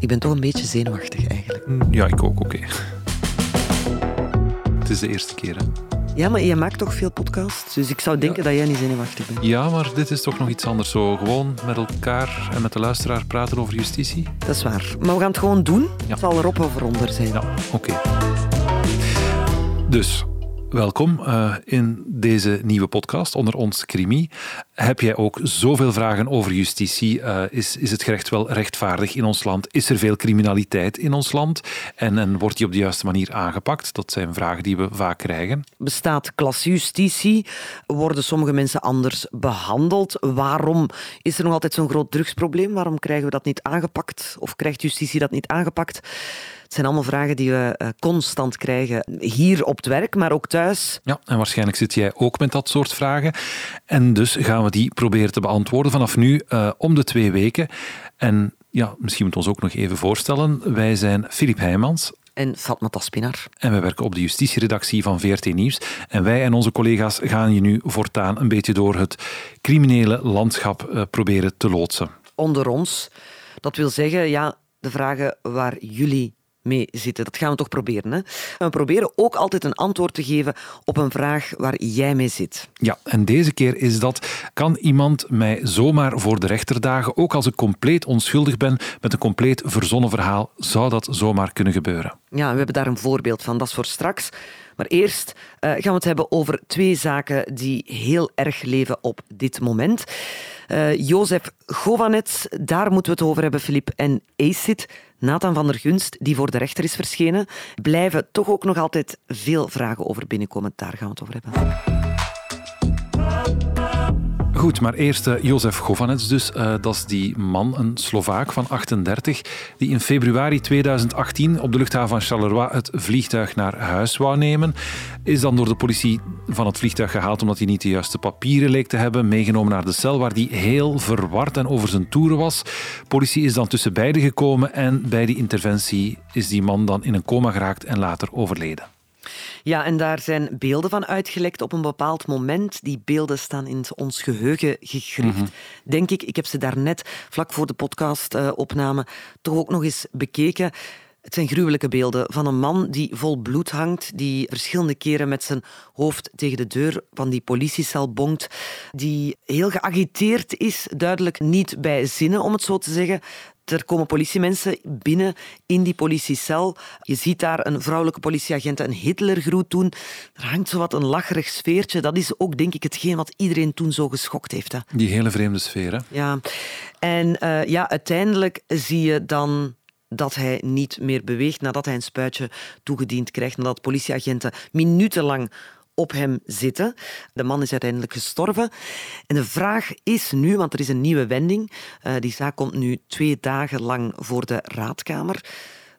Ik ben toch een beetje zenuwachtig eigenlijk. Ja, ik ook, oké. Het is de eerste keer, hè? Ja, maar je maakt toch veel podcasts, dus ik zou denken dat jij niet zenuwachtig bent. Ja, maar dit is toch nog iets anders. Zo gewoon met elkaar en met de luisteraar praten over justitie. Dat is waar. Maar we gaan het gewoon doen. Ja. Het zal erop of eronder zijn. Ja, oké. Dus, welkom eh, in deze nieuwe podcast onder ons Crimi. Heb jij ook zoveel vragen over justitie? Eh, is, is het gerecht wel rechtvaardig in ons land? Is er veel criminaliteit in ons land? En, en wordt die op de juiste manier aangepakt? Dat zijn vragen die we vaak krijgen. Bestaat klasjustitie? Worden sommige mensen anders behandeld? Waarom is er nog altijd zo'n groot drugsprobleem? Waarom krijgen we dat niet aangepakt? Of krijgt justitie dat niet aangepakt? Het zijn allemaal vragen die we eh, constant krijgen. Hier op het werk, maar ook thuis. Ja, en waarschijnlijk zit jij ook met dat soort vragen. En dus gaan we die proberen te beantwoorden vanaf nu uh, om de twee weken. En ja, misschien moeten we ons ook nog even voorstellen. Wij zijn Filip Heijmans. En Fatma Taspinar. En wij werken op de justitieredactie van VRT Nieuws. En wij en onze collega's gaan je nu voortaan een beetje door het criminele landschap uh, proberen te loodsen. Onder ons. Dat wil zeggen, ja, de vragen waar jullie mee zitten. Dat gaan we toch proberen. Hè? We proberen ook altijd een antwoord te geven op een vraag waar jij mee zit. Ja, en deze keer is dat: kan iemand mij zomaar voor de rechter dagen, ook als ik compleet onschuldig ben met een compleet verzonnen verhaal, zou dat zomaar kunnen gebeuren? Ja, we hebben daar een voorbeeld van. Dat is voor straks. Maar eerst uh, gaan we het hebben over twee zaken die heel erg leven op dit moment. Uh, Jozef Govanets, daar moeten we het over hebben, Filip. En ACID, Nathan van der Gunst, die voor de rechter is verschenen, blijven toch ook nog altijd veel vragen over binnenkomen. Daar gaan we het over hebben. Goed, maar eerst uh, Jozef Govanets dus. Uh, dat is die man, een Slovaak van 38, die in februari 2018 op de luchthaven van Charleroi het vliegtuig naar huis wou nemen. Is dan door de politie van het vliegtuig gehaald omdat hij niet de juiste papieren leek te hebben. Meegenomen naar de cel waar hij heel verward en over zijn toeren was. Politie is dan tussen beiden gekomen en bij die interventie is die man dan in een coma geraakt en later overleden. Ja, en daar zijn beelden van uitgelekt op een bepaald moment. Die beelden staan in ons geheugen gegrift. Mm -hmm. Denk ik, ik heb ze daarnet, vlak voor de podcastopname, uh, toch ook nog eens bekeken. Het zijn gruwelijke beelden van een man die vol bloed hangt, die verschillende keren met zijn hoofd tegen de deur van die politiecel bonkt, die heel geagiteerd is, duidelijk niet bij zinnen, om het zo te zeggen. Er komen politiemensen binnen in die politiecel. Je ziet daar een vrouwelijke politieagent een Hitlergroet doen. Er hangt zo wat een lacherig sfeertje. Dat is ook, denk ik, hetgeen wat iedereen toen zo geschokt heeft. Hè. Die hele vreemde sfeer, hè? Ja. En uh, ja, uiteindelijk zie je dan dat hij niet meer beweegt nadat hij een spuitje toegediend krijgt, nadat politieagenten minutenlang op hem zitten. De man is uiteindelijk gestorven. En de vraag is nu, want er is een nieuwe wending, uh, die zaak komt nu twee dagen lang voor de raadkamer.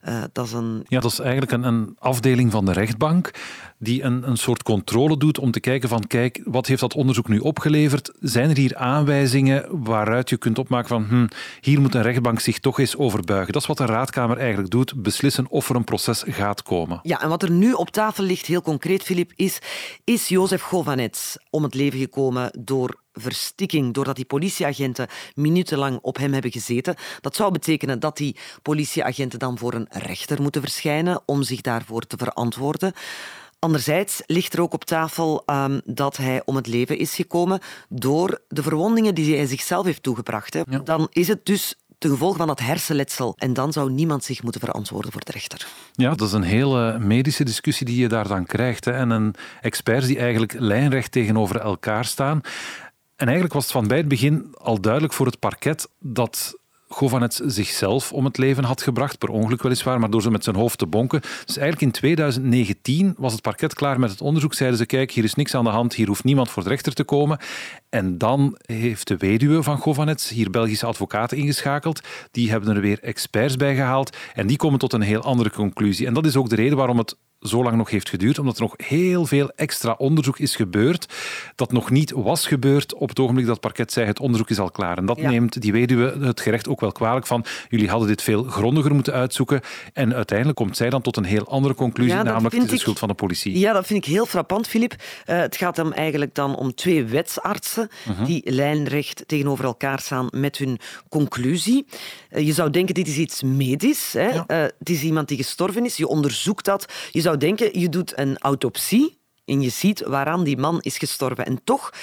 Uh, dat is een... Ja, dat is eigenlijk een, een, afdeling van de rechtbank die een, een soort controle doet om te kijken van kijk, wat heeft dat onderzoek nu opgeleverd? Zijn er hier aanwijzingen waaruit je kunt opmaken van hm, hier moet een rechtbank zich toch eens overbuigen? Dat is wat de raadkamer eigenlijk doet, beslissen of er een proces gaat komen. Ja, en wat er nu op tafel ligt, heel concreet, Filip, is is Jozef Govanets om het leven gekomen door verstikking, doordat die politieagenten minutenlang op hem hebben gezeten. Dat zou betekenen dat die politieagenten dan voor een rechter moeten verschijnen om zich daarvoor te verantwoorden. Anderzijds ligt er ook op tafel um, dat hij om het leven is gekomen door de verwondingen die hij zichzelf heeft toegebracht. Hè. Ja. Dan is het dus ten gevolge van dat hersenletsel. En dan zou niemand zich moeten verantwoorden voor de rechter. Ja, dat is een hele medische discussie die je daar dan krijgt. Hè. En een experts die eigenlijk lijnrecht tegenover elkaar staan. En eigenlijk was het van bij het begin al duidelijk voor het parket dat Govanets zichzelf om het leven had gebracht, per ongeluk weliswaar, maar door ze met zijn hoofd te bonken. Dus eigenlijk in 2019 was het parket klaar met het onderzoek. Zeiden ze, kijk, hier is niks aan de hand, hier hoeft niemand voor de rechter te komen. En dan heeft de weduwe van Govanets hier Belgische advocaten ingeschakeld. Die hebben er weer experts bij gehaald en die komen tot een heel andere conclusie. En dat is ook de reden waarom het zo lang nog heeft geduurd, omdat er nog heel veel extra onderzoek is gebeurd dat nog niet was gebeurd op het ogenblik dat het parket zei het onderzoek is al klaar. En dat neemt die weduwe het gerecht ook wel kwalijk van jullie hadden dit veel grondiger moeten uitzoeken en uiteindelijk komt zij dan tot een heel andere conclusie, namelijk het is de schuld van de politie. Ja, dat vind ik heel frappant, Filip. Uh, het gaat hem eigenlijk dan om twee wetsartsen mhm. die lijnrecht tegenover elkaar staan met hun conclusie. Uh, je zou denken, dit is iets medisch. Hè? Uh, het is iemand die gestorven is. Je onderzoekt dat. Je zou denken, je doet een autopsie en je ziet waaraan die man is gestorven. En toch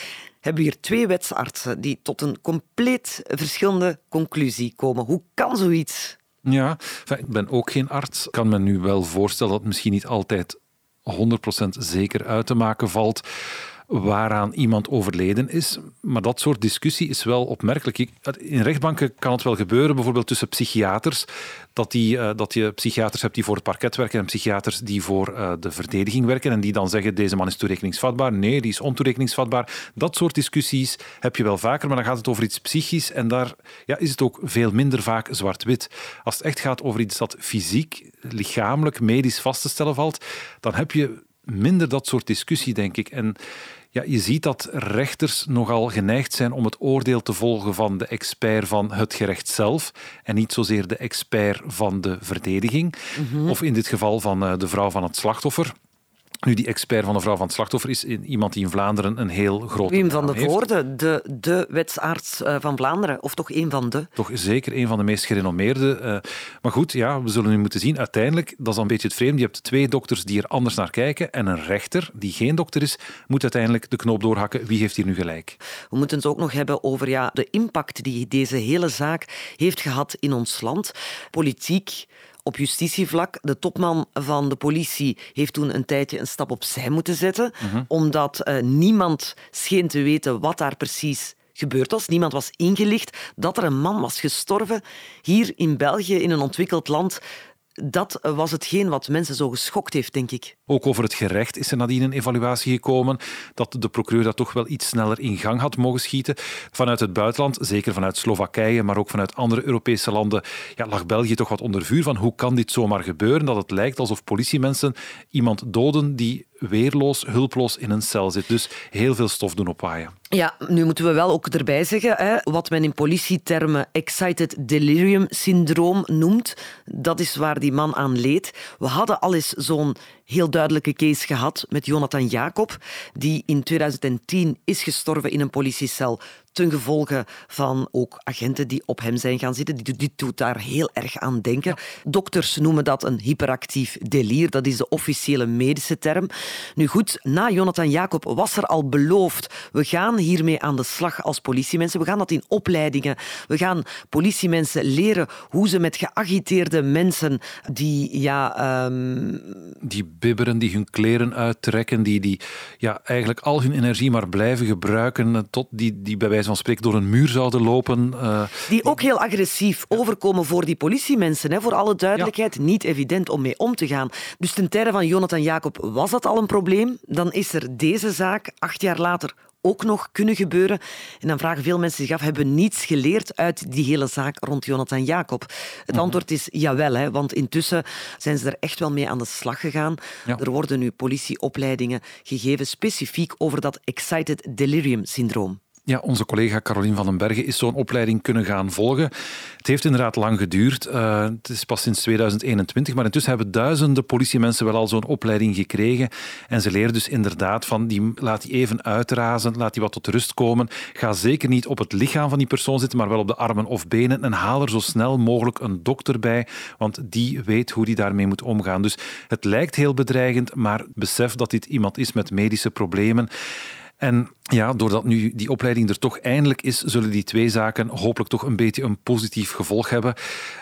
hebben we hier twee wetsartsen die tot een compleet verschillende conclusie komen. Hoe kan zoiets? Ja, ik ben ook geen arts. Kan me nu wel voorstellen dat het misschien niet altijd 100% zeker uit te maken valt waaraan iemand overleden is. Maar dat soort discussie is wel opmerkelijk. In rechtbanken kan het wel gebeuren, bijvoorbeeld tussen psychiaters, dat, die, eh, dat je psychiaters hebt die voor het parket werken en psychiaters die voor eh, de verdediging werken en die dan zeggen deze man is toerekeningsvatbaar, nee, die is ontoerekeningsvatbaar. Dat soort discussies heb je wel vaker, maar dan gaat het over iets psychisch en daar ja, is het ook veel minder vaak zwart-wit. Als het echt gaat over iets dat fysiek, lichamelijk, medisch vast te stellen valt, dan heb je minder dat soort discussie, denk ik. En ja, je ziet dat rechters nogal geneigd zijn om het oordeel te volgen van de expert van het gerecht zelf en niet zozeer de expert van de verdediging. Mhm. Of in dit geval van eh, de vrouw van het slachtoffer. Nu, die expert van de vrouw van het slachtoffer is iemand die in Vlaanderen een heel groot. Wim van de Voorde, de, de wetsarts eh, van Vlaanderen, of toch een van de? Toch zeker een van de meest gerenommeerde. Eh. maar goed, ja, we zullen nu moeten zien. Uiteindelijk, dat is een beetje het vreemde. Je hebt twee dokters die er anders naar kijken en een rechter die geen dokter is, moet uiteindelijk de knoop doorhakken. Wie heeft hier nu gelijk? We moeten het ook nog hebben over ja, de impact die deze hele zaak heeft gehad in ons land. Politiek, op justitievlak. De topman van de politie heeft toen een tijdje een stap opzij moeten zetten, mhm. omdat uh, niemand scheen te weten wat daar precies gebeurd was. Niemand was ingelicht dat er een man was gestorven hier in België, in een ontwikkeld land, dat was hetgeen wat mensen zo geschokt heeft, denk ik. Ook over het gerecht is er nadien een evaluatie gekomen dat de procureur dat toch wel iets sneller in gang had mogen schieten. Vanuit het buitenland, zeker vanuit Slowakije, maar ook vanuit andere Europese landen, ja, lag België toch wat onder vuur van hoe kan dit zomaar gebeuren, dat het lijkt alsof politiemensen iemand doden die weerloos, hulploos in een cel zit. Dus heel veel stof doen opwaaien. Ja, nu moeten we wel ook erbij zeggen, hè, wat men in politietermen excited delirium syndroom noemt, dat is waar die man aan leed. We hadden al eens zo'n heel duidelijke case gehad met Jonathan Jacob, die in 2010 is gestorven in een politiecel ten gevolge van ook agenten die op hem zijn gaan zitten. Die, die doet daar heel erg aan denken. Dokters noemen dat een hyperactief delier. Dat is de officiële medische term. Nu goed, na Jonathan Jacob was er al beloofd, we gaan hiermee aan de slag als politiemensen. We gaan dat in opleidingen. We gaan politiemensen leren hoe ze met geagiteerde mensen die ja... Um... Die bibberen, die hun kleren uittrekken, die, die ja, eigenlijk al hun energie maar blijven gebruiken tot die, die bij wijze van spreken door een muur zouden lopen. Uh, die ook heel agressief overkomen voor die politiemensen. Hè, voor alle duidelijkheid, niet evident om mee om te gaan. Dus ten tijde van Jonathan Jacob was dat al een probleem. Dan is er deze zaak, acht jaar later, ook nog kunnen gebeuren. En dan vragen veel mensen zich af, hebben we niets geleerd uit die hele zaak rond Jonathan Jacob? Het mhm. antwoord is jawel, hè, want intussen zijn ze er echt wel mee aan de slag gegaan. Er worden nu politieopleidingen gegeven specifiek over dat excited delirium syndroom. Ja, onze collega Carolien van den Bergen is zo'n opleiding kunnen gaan volgen. Het heeft inderdaad lang geduurd. Uh, het is pas sinds 2021, maar intussen hebben duizenden politiemensen wel al zo'n opleiding gekregen. En ze leren dus inderdaad van, die, laat die even uitrazen, laat die wat tot rust komen. Ga zeker niet op het lichaam van die persoon zitten, maar wel op de armen of benen. En haal er zo snel mogelijk een dokter bij, want die weet hoe die daarmee moet omgaan. Dus het lijkt heel bedreigend, maar besef dat dit iemand is met medische problemen. En ja, doordat nu die opleiding er toch eindelijk is, zullen die twee zaken hopelijk toch een beetje een positief gevolg hebben.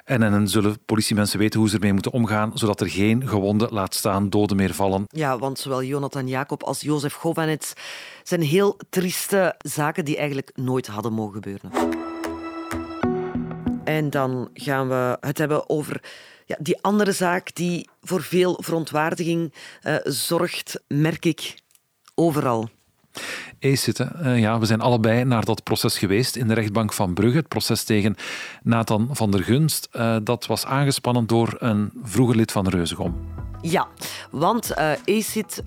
En dan zullen politiemensen weten hoe ze ermee moeten omgaan, zodat er geen gewonden, laat staan, doden meer vallen. Ja, want zowel Jonathan Jacob als Jozef Govanets zijn heel trieste zaken die eigenlijk nooit hadden mogen gebeuren. En dan gaan we het hebben over ja, die andere zaak die voor veel verontwaardiging uh, zorgt, merk ik overal zitten. Uh, ja, we zijn allebei naar dat proces geweest in de rechtbank van Brugge. Het proces tegen Nathan van der Gunst. Uh, dat was aangespannen door een vroeger lid van Reuzegom. Ja, want uh,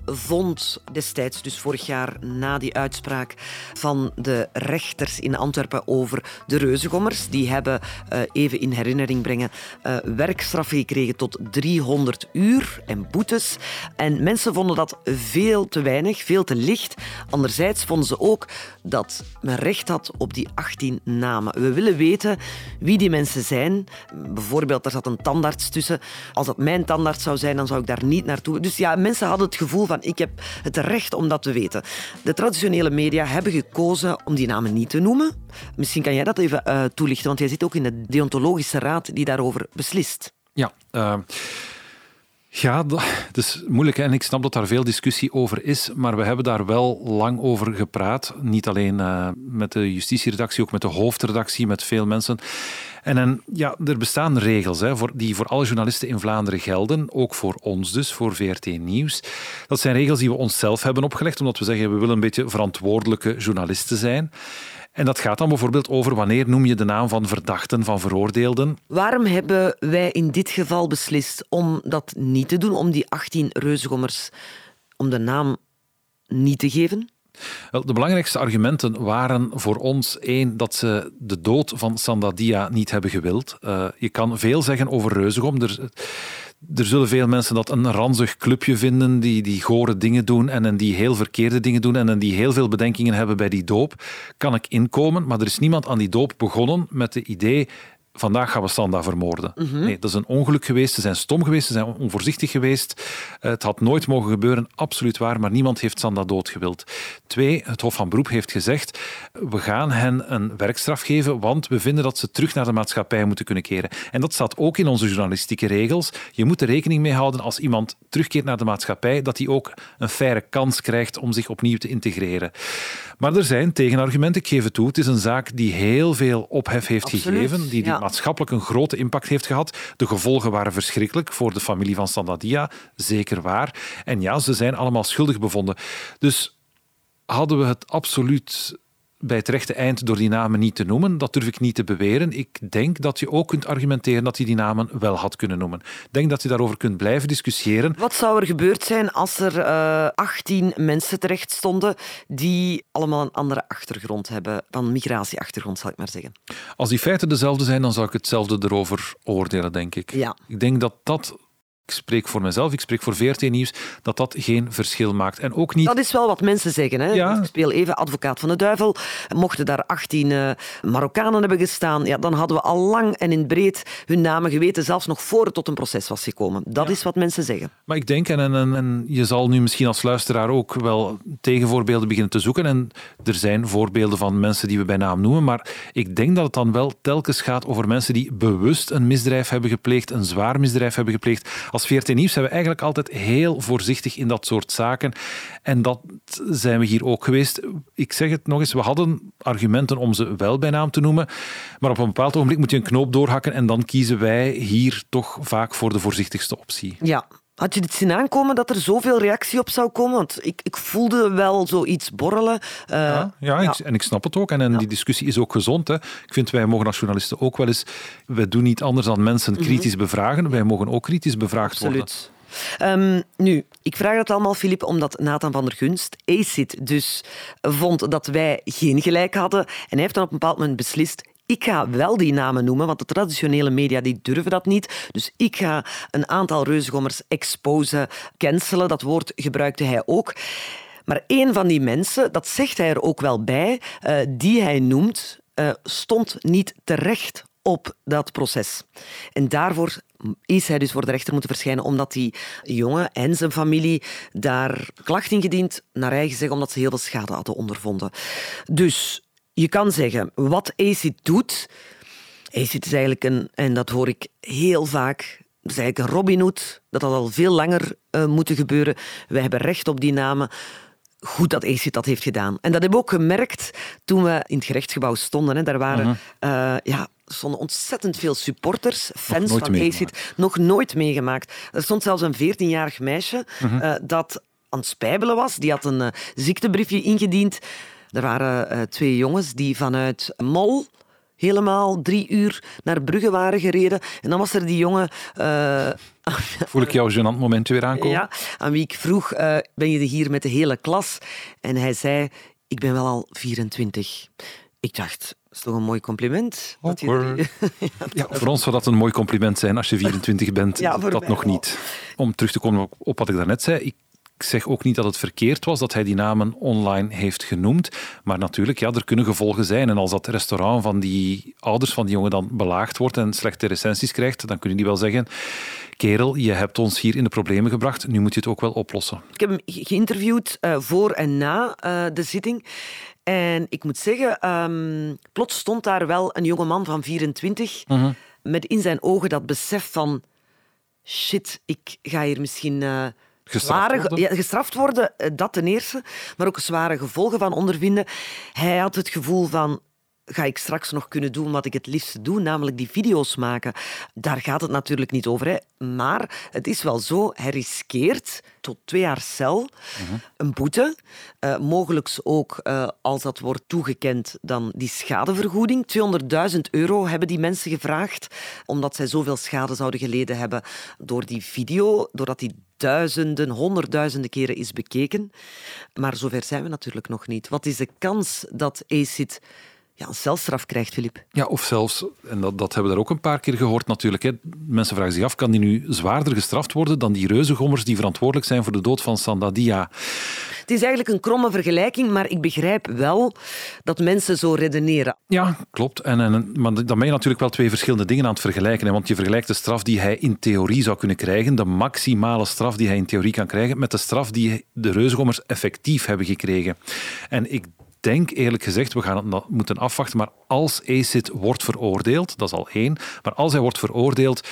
vond destijds, dus vorig jaar na die uitspraak van de rechters in Antwerpen over de reuzengommers, die hebben, uh, even in herinnering brengen, uh, werkstraffen gekregen tot 300 uur en boetes. En mensen vonden dat veel te weinig, veel te licht. Anderzijds vonden ze ook dat men recht had op die 18 namen. We willen weten wie die mensen zijn. Bijvoorbeeld, er zat een tandarts tussen. Als dat mijn tandarts zou zijn, dan zou ik daar niet naartoe. Dus ja, mensen hadden het gevoel van ik heb het recht om dat te weten. De traditionele media hebben gekozen om die namen niet te noemen. Misschien kan jij dat even uh, toelichten, want jij zit ook in de deontologische raad die daarover beslist. Ja, uh... Ja, het is moeilijk en ik snap dat daar veel discussie over is, maar we hebben daar wel lang over gepraat. Niet alleen uh, met de justitieredactie, ook met de hoofdredactie, met veel mensen. En, ja, er bestaan regels hè, voor, die voor alle journalisten in Vlaanderen gelden, ook voor ons dus, voor VRT Nieuws. Dat zijn regels die we onszelf hebben opgelegd, omdat we zeggen we willen een beetje verantwoordelijke journalisten zijn. En dat gaat dan bijvoorbeeld over wanneer noem je de naam van verdachten, van veroordeelden. Waarom hebben wij in dit geval beslist om dat niet te doen, om die 18 reuzegommers, om de naam niet te geven? De belangrijkste argumenten waren voor ons één dat ze de dood van Sandadia niet hebben gewild. Uh, je kan veel zeggen over Reuzegom. Er, er zullen veel mensen dat een ranzig clubje vinden die, die gore dingen doen en, en die heel verkeerde dingen doen en, en die heel veel bedenkingen hebben bij die doop. Kan ik inkomen, maar er is niemand aan die doop begonnen met het idee vandaag gaan we Sanda vermoorden. Mhm. Nee, dat is een ongeluk geweest. Ze zijn stom geweest, ze zijn onvoorzichtig geweest. Het had nooit mogen gebeuren, absoluut waar, maar niemand heeft Sanda doodgewild. Twee, het Hof van Beroep heeft gezegd, we gaan hen een werkstraf geven, want we vinden dat ze terug naar de maatschappij moeten kunnen keren. En dat staat ook in onze journalistieke regels. Je moet er rekening mee houden als iemand terugkeert naar de maatschappij, dat hij ook een faire kans krijgt om zich opnieuw te integreren. Maar er zijn tegenargumenten, ik geef het toe. Het is een zaak die heel veel ophef heeft gegeven, die, die maatschappelijk een grote impact heeft gehad. De gevolgen waren verschrikkelijk voor de familie van Sandadia, zeker waar. En ja, ze zijn allemaal schuldig bevonden. Dus hadden we het absoluut bij het rechte eind door die namen niet te noemen. Dat durf ik niet te beweren. Ik denk dat je ook kunt argumenteren dat hij die namen wel had kunnen noemen. Ik denk dat je daarover kunt blijven discussiëren. Wat zou er gebeurd zijn als er uh, eh, 18 mensen terecht stonden die allemaal een andere achtergrond hebben, van migratieachtergrond zal ik maar zeggen? Als die feiten dezelfde zijn, dan zou ik hetzelfde erover oordelen, denk ik. Ja. Ik denk dat dat ik spreek voor mezelf, ik spreek voor VRT Nieuws, dat dat geen verschil maakt. En ook niet... Dat is wel wat mensen zeggen. Hè? Ja. Ik speel even advocaat van de duivel. Mochten daar 18 uh, Marokkanen hebben gestaan, ja, dan hadden we al lang en in breed hun namen geweten, zelfs nog voor het tot een proces was gekomen. Dat is wat mensen zeggen. Maar ik denk, en, en, en je zal nu misschien als luisteraar ook wel tegenvoorbeelden beginnen te zoeken. En er zijn voorbeelden van mensen die we bij naam noemen, maar ik denk dat het dan wel telkens gaat over mensen die bewust een misdrijf hebben gepleegd, een zwaar misdrijf hebben gepleegd als VRT Nieuws zijn we eigenlijk altijd heel voorzichtig in dat soort zaken. En dat zijn we hier ook geweest. Ik zeg het nog eens, we hadden argumenten om ze wel bij naam te noemen. Maar op een bepaald ogenblik moet je een knoop doorhakken en dan kiezen wij hier toch vaak voor de voorzichtigste optie. Ja, had je dit zien aankomen dat er zoveel reactie op zou komen? Want ik, ik voelde wel zoiets borrelen. Uh, ja, ja, Ik, en ik snap het ook. En, en die discussie is ook gezond. Hè. Ik vind wij mogen als journalisten ook wel eens. We doen niet anders dan mensen mhm. kritisch bevragen. Wij mogen ook kritisch bevraagd Absoluut. worden. Um, nu, ik vraag dat allemaal, Filip, omdat Nathan van der Gunst, ACID, dus vond dat wij geen gelijk hadden. En hij heeft dan op een bepaald moment beslist: ik ga wel die namen noemen, want de traditionele media die durven dat niet. Dus ik ga een aantal reuzengommers exposen, cancelen. Dat woord gebruikte hij ook. Maar een van die mensen, dat zegt hij er ook wel bij, uh, die hij noemt, uh, stond niet terecht op dat proces. En daarvoor is hij dus voor de rechter moeten verschijnen, omdat die jongen en zijn familie daar klacht ingediend, naar eigen zeggen, omdat ze heel veel schade hadden ondervonden. Dus je kan zeggen, wat ACID doet... ACID is eigenlijk een, en dat hoor ik heel vaak, is eigenlijk een Robin Hood. Dat had al veel langer uh, moeten gebeuren. Wij hebben recht op die namen. Goed dat ACID dat heeft gedaan. En dat hebben we ook gemerkt toen we in het gerechtsgebouw stonden. Hè. Daar waren... Uh -huh. uh, ja, stonden ontzettend veel supporters, fans van ACID, nog nooit meegemaakt. Er stond zelfs een 14-jarig meisje -huh. uh, dat aan het spijbelen was. Die had een ziektebriefje ingediend. Er waren uh, twee jongens die vanuit Mol helemaal drie uur naar Brugge waren gereden. En dan was er die jongen... Uh, Voel ik jouw gênant momentje weer aankomen? Ja, aan wie ik vroeg, uh, ben je hier met de hele klas? En hij zei, ik ben wel al 24. Ik dacht, dat is toch een mooi compliment? Dat je... ja, voor ons zou dat een mooi compliment zijn als je 24 bent. Ja, dat nog niet. Om terug te komen op wat ik daarnet zei, ik ik zeg ook niet dat het verkeerd was dat hij die namen online heeft genoemd. Maar natuurlijk, ja, er kunnen gevolgen zijn. En als dat restaurant van die ouders van die jongen dan belaagd wordt en slechte recensies krijgt, dan kunnen die wel zeggen kerel, je hebt ons hier in de problemen gebracht, nu moet je het ook wel oplossen. Ik heb hem geïnterviewd uh, voor en na uh, de zitting. En ik moet zeggen, um, plots stond daar wel een jonge man van 24 uh -huh. met in zijn ogen dat besef van shit, ik ga hier misschien... Gestraft worden? Ja, gestraft worden, eh, dat ten eerste, maar ook zware gevolgen van ondervinden. Hij had het gevoel van, ga ik straks nog kunnen doen wat ik het liefste doe, namelijk die video's maken. Daar gaat het natuurlijk niet over. Hè. Maar het is wel zo, hij riskeert tot twee jaar cel, een boete, uh, mogelijk ook, uh, als dat wordt toegekend, dan die schadevergoeding. 200.000 euro hebben die mensen gevraagd, omdat zij zoveel schade zouden geleden hebben door die video, doordat die duizenden, honderdduizenden keren is bekeken. Maar zover zijn we natuurlijk nog niet. Wat is de kans dat ACID ja, een celstraf krijgt, Filip. Ja, of zelfs, en dat, dat hebben we daar ook een paar keer gehoord natuurlijk, hè. mensen vragen zich af, kan die nu zwaarder gestraft worden dan die reuzengommers die verantwoordelijk zijn voor de dood van Sandadia? Het is eigenlijk een kromme vergelijking, maar ik begrijp wel dat mensen zo redeneren. Ja, klopt. En, en, maar dan ben je natuurlijk wel twee verschillende dingen aan het vergelijken. Hè. Want je vergelijkt de straf die hij in theorie zou kunnen krijgen, de maximale straf die hij in theorie kan krijgen, met de straf die de reuzengommers effectief hebben gekregen. En ik denk eerlijk gezegd, we gaan het moeten afwachten, maar als ACID wordt veroordeeld, dat is al één, maar als hij wordt veroordeeld,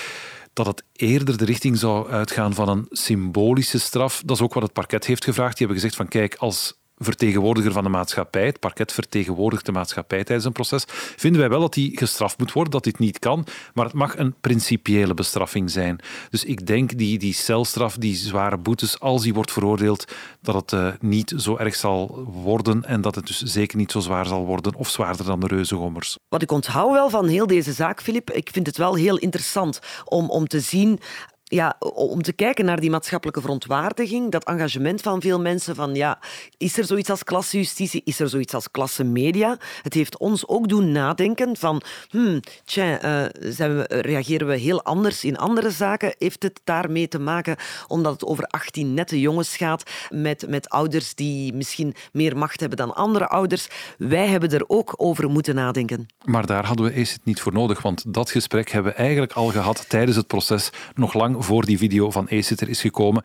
dat het eerder de richting zou uitgaan van een symbolische straf. Dat is ook wat het parket heeft gevraagd. Die hebben gezegd van kijk, als vertegenwoordiger van de maatschappij, het parket vertegenwoordigt de maatschappij tijdens een proces, vinden wij wel dat hij gestraft moet worden, dat dit niet kan, maar het mag een principiële bestraffing zijn. Dus ik denk die, die celstraf, die zware boetes, als die wordt veroordeeld, dat het uh, niet zo erg zal worden en dat het dus zeker niet zo zwaar zal worden of zwaarder dan de reuzengommers. Wat ik onthoud wel van heel deze zaak, Filip, ik vind het wel heel interessant om, om te zien ja, om te kijken naar die maatschappelijke verontwaardiging, dat engagement van veel mensen van ja, is er zoiets als klassejustitie, is er zoiets als klassemedia? Het heeft ons ook doen nadenken van, hmm, tja, uh, zijn we, reageren we heel anders in andere zaken? Heeft het daarmee te maken omdat het over 18 nette jongens gaat met, met ouders die misschien meer macht hebben dan andere ouders? Wij hebben er ook over moeten nadenken. Maar daar hadden we eerst niet voor nodig, want dat gesprek hebben we eigenlijk al gehad tijdens het proces, nog lang voor die video van ACIT is gekomen.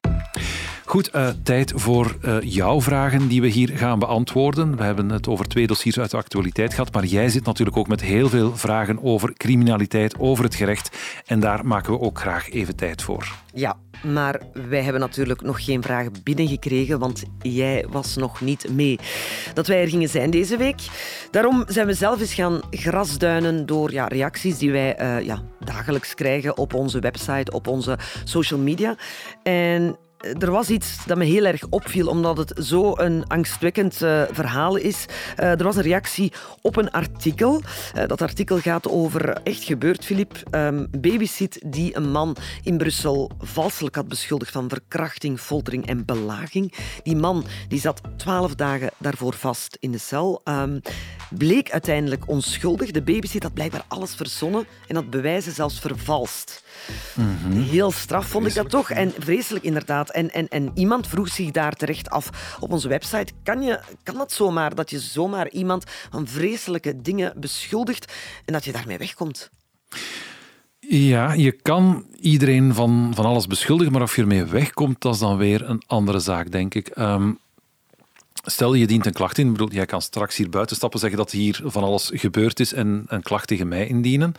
Goed, uh, tijd voor uh, jouw vragen die we hier gaan beantwoorden. We hebben het over twee dossiers uit de actualiteit gehad, maar jij zit natuurlijk ook met heel veel vragen over criminaliteit, over het gerecht. En daar maken we ook graag even tijd voor. Ja, maar wij hebben natuurlijk nog geen vragen binnengekregen, want jij was nog niet mee dat wij er gingen zijn deze week. Daarom zijn we zelf eens gaan grasduinen door ja, reacties die wij uh, ja, dagelijks krijgen op onze website, op onze social media. En er was iets dat me heel erg opviel, omdat het zo een angstwekkend uh, verhaal is. Uh, er was een reactie op een artikel. Uh, dat artikel gaat over echt gebeurd, Filip. Um, babysit die een man in Brussel valselijk had beschuldigd van verkrachting, foltering en belaging. Die man die zat twaalf dagen daarvoor vast in de cel. Um, bleek uiteindelijk onschuldig. De babysit had blijkbaar alles verzonnen en had bewijzen zelfs vervalst. Mm -hmm. Heel straf vond ik dat toch. En vreselijk inderdaad. En, en, en iemand vroeg zich daar terecht af op onze website. Kan, je, kan dat zomaar, dat je zomaar iemand van vreselijke dingen beschuldigt en dat je daarmee wegkomt? Ja, je kan iedereen van, van alles beschuldigen, maar of je ermee wegkomt, dat is dan weer een andere zaak, denk ik. Um, Stel, je dient een klacht in. Bedoel, jij kan straks hier buiten stappen, zeggen dat hier van alles gebeurd is en een klacht tegen mij indienen.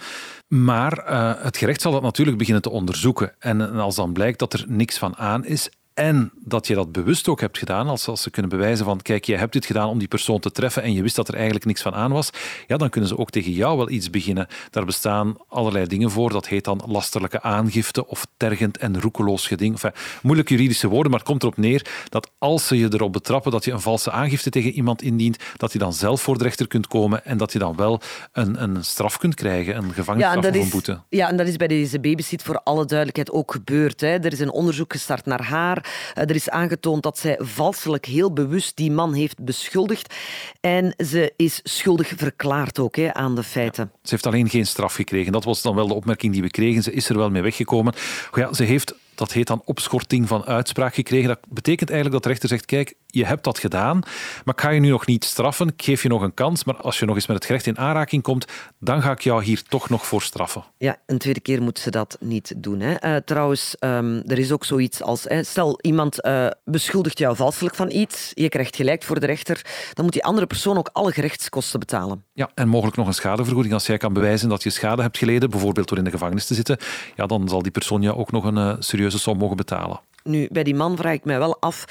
Maar uh, het gerecht zal dat natuurlijk beginnen te onderzoeken. En als dan blijkt dat er niks van aan is, en dat je dat bewust ook hebt gedaan, als, als ze kunnen bewijzen van kijk, je hebt dit gedaan om die persoon te treffen en je wist dat er eigenlijk niks van aan was, ja, dan kunnen ze ook tegen jou wel iets beginnen. Daar bestaan allerlei dingen voor, dat heet dan lasterlijke aangifte of tergend en roekeloos geding. Enfin, moeilijk juridische woorden, maar het komt erop neer dat als ze je erop betrappen dat je een valse aangifte tegen iemand indient, dat je dan zelf voor de rechter kunt komen en dat je dan wel een, een straf kunt krijgen, een gevangenisstraf of een boete. Ja, en dat is bij deze babysit voor alle duidelijkheid ook gebeurd. Hè. Er is een onderzoek gestart naar haar. Eh, er is aangetoond dat zij valselijk heel bewust die man heeft beschuldigd. En ze is schuldig verklaard ook hè, aan de feiten. ze heeft alleen geen straf gekregen. Dat was dan wel de opmerking die we kregen. Ze is er wel mee weggekomen. Ja, ze heeft dat heet dan opschorting van uitspraak gekregen. Dat betekent eigenlijk dat de rechter zegt, kijk, je hebt dat gedaan, maar ik ga je nu nog niet straffen, ik geef je nog een kans, maar als je nog eens met het gerecht in aanraking komt, dan ga ik jou hier toch nog voor straffen. Ja, een tweede keer moet ze dat niet doen. Hè. Uh, trouwens, um, er is ook zoiets als, hè, stel iemand uh, beschuldigt jou valselijk van iets, je krijgt gelijk voor de rechter, dan moet die andere persoon ook alle gerechtskosten betalen. Ja, en mogelijk nog een schadevergoeding. Als jij kan bewijzen dat je schade hebt geleden, bijvoorbeeld door in de gevangenis te zitten, ja, dan zal die persoon jou ook nog een uh, serieuze som mogen betalen. Nu, bij die man vraag ik mij wel af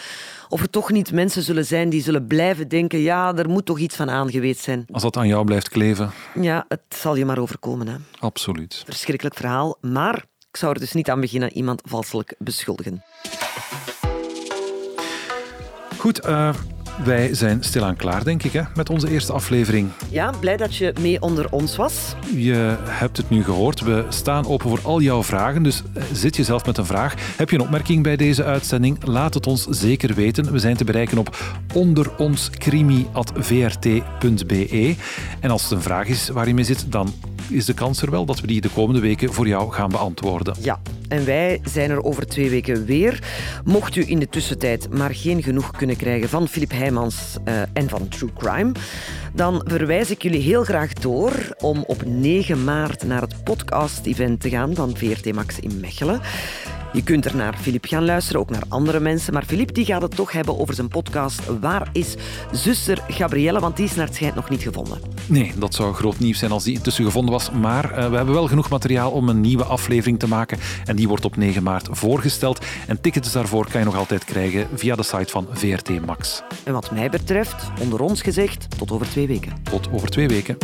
of er toch niet mensen zullen zijn die zullen blijven denken ja, er moet toch iets van aangewezen zijn. Als dat aan jou blijft kleven. Ja, het zal je maar overkomen. Hè. Absoluut. Verschrikkelijk verhaal, maar ik zou er dus niet aan beginnen iemand valselijk beschuldigen. Goed, uh, wij zijn stilaan klaar, denk ik, hè, met onze eerste aflevering. Ja, blij dat je mee onder ons was. Je hebt het nu gehoord. We staan open voor al jouw vragen. Dus eh, zit je zelf met een vraag. Heb je een opmerking bij deze uitzending? Laat het ons zeker weten. We zijn te bereiken op onderonscrimi.vrt.be. En als het een vraag is waar je mee zit, dan is de kans er wel dat we die de komende weken voor jou gaan beantwoorden. Ja, en wij zijn er over twee weken weer. Mocht u in de tussentijd maar geen genoeg kunnen krijgen van Filip Heijmans uh, en van True Crime, dan verwijs ik jullie heel graag door om op 9 maart naar het podcast-event te gaan van VRT Max in Mechelen. Je kunt er naar Filip gaan luisteren, ook naar andere mensen. Maar Filip die gaat het toch hebben over zijn podcast Waar is zuster Gabrielle? Want die is naar het schijnt nog niet gevonden. Nee, dat zou groot nieuws zijn als die intussen gevonden was. Maar uh, we hebben wel genoeg materiaal om een nieuwe aflevering te maken. En die wordt op 9 maart voorgesteld. En tickets daarvoor kan je nog altijd krijgen via de site van VRT Max. En wat mij betreft, onder ons gezegd, tot over twee weken. Tot over twee weken.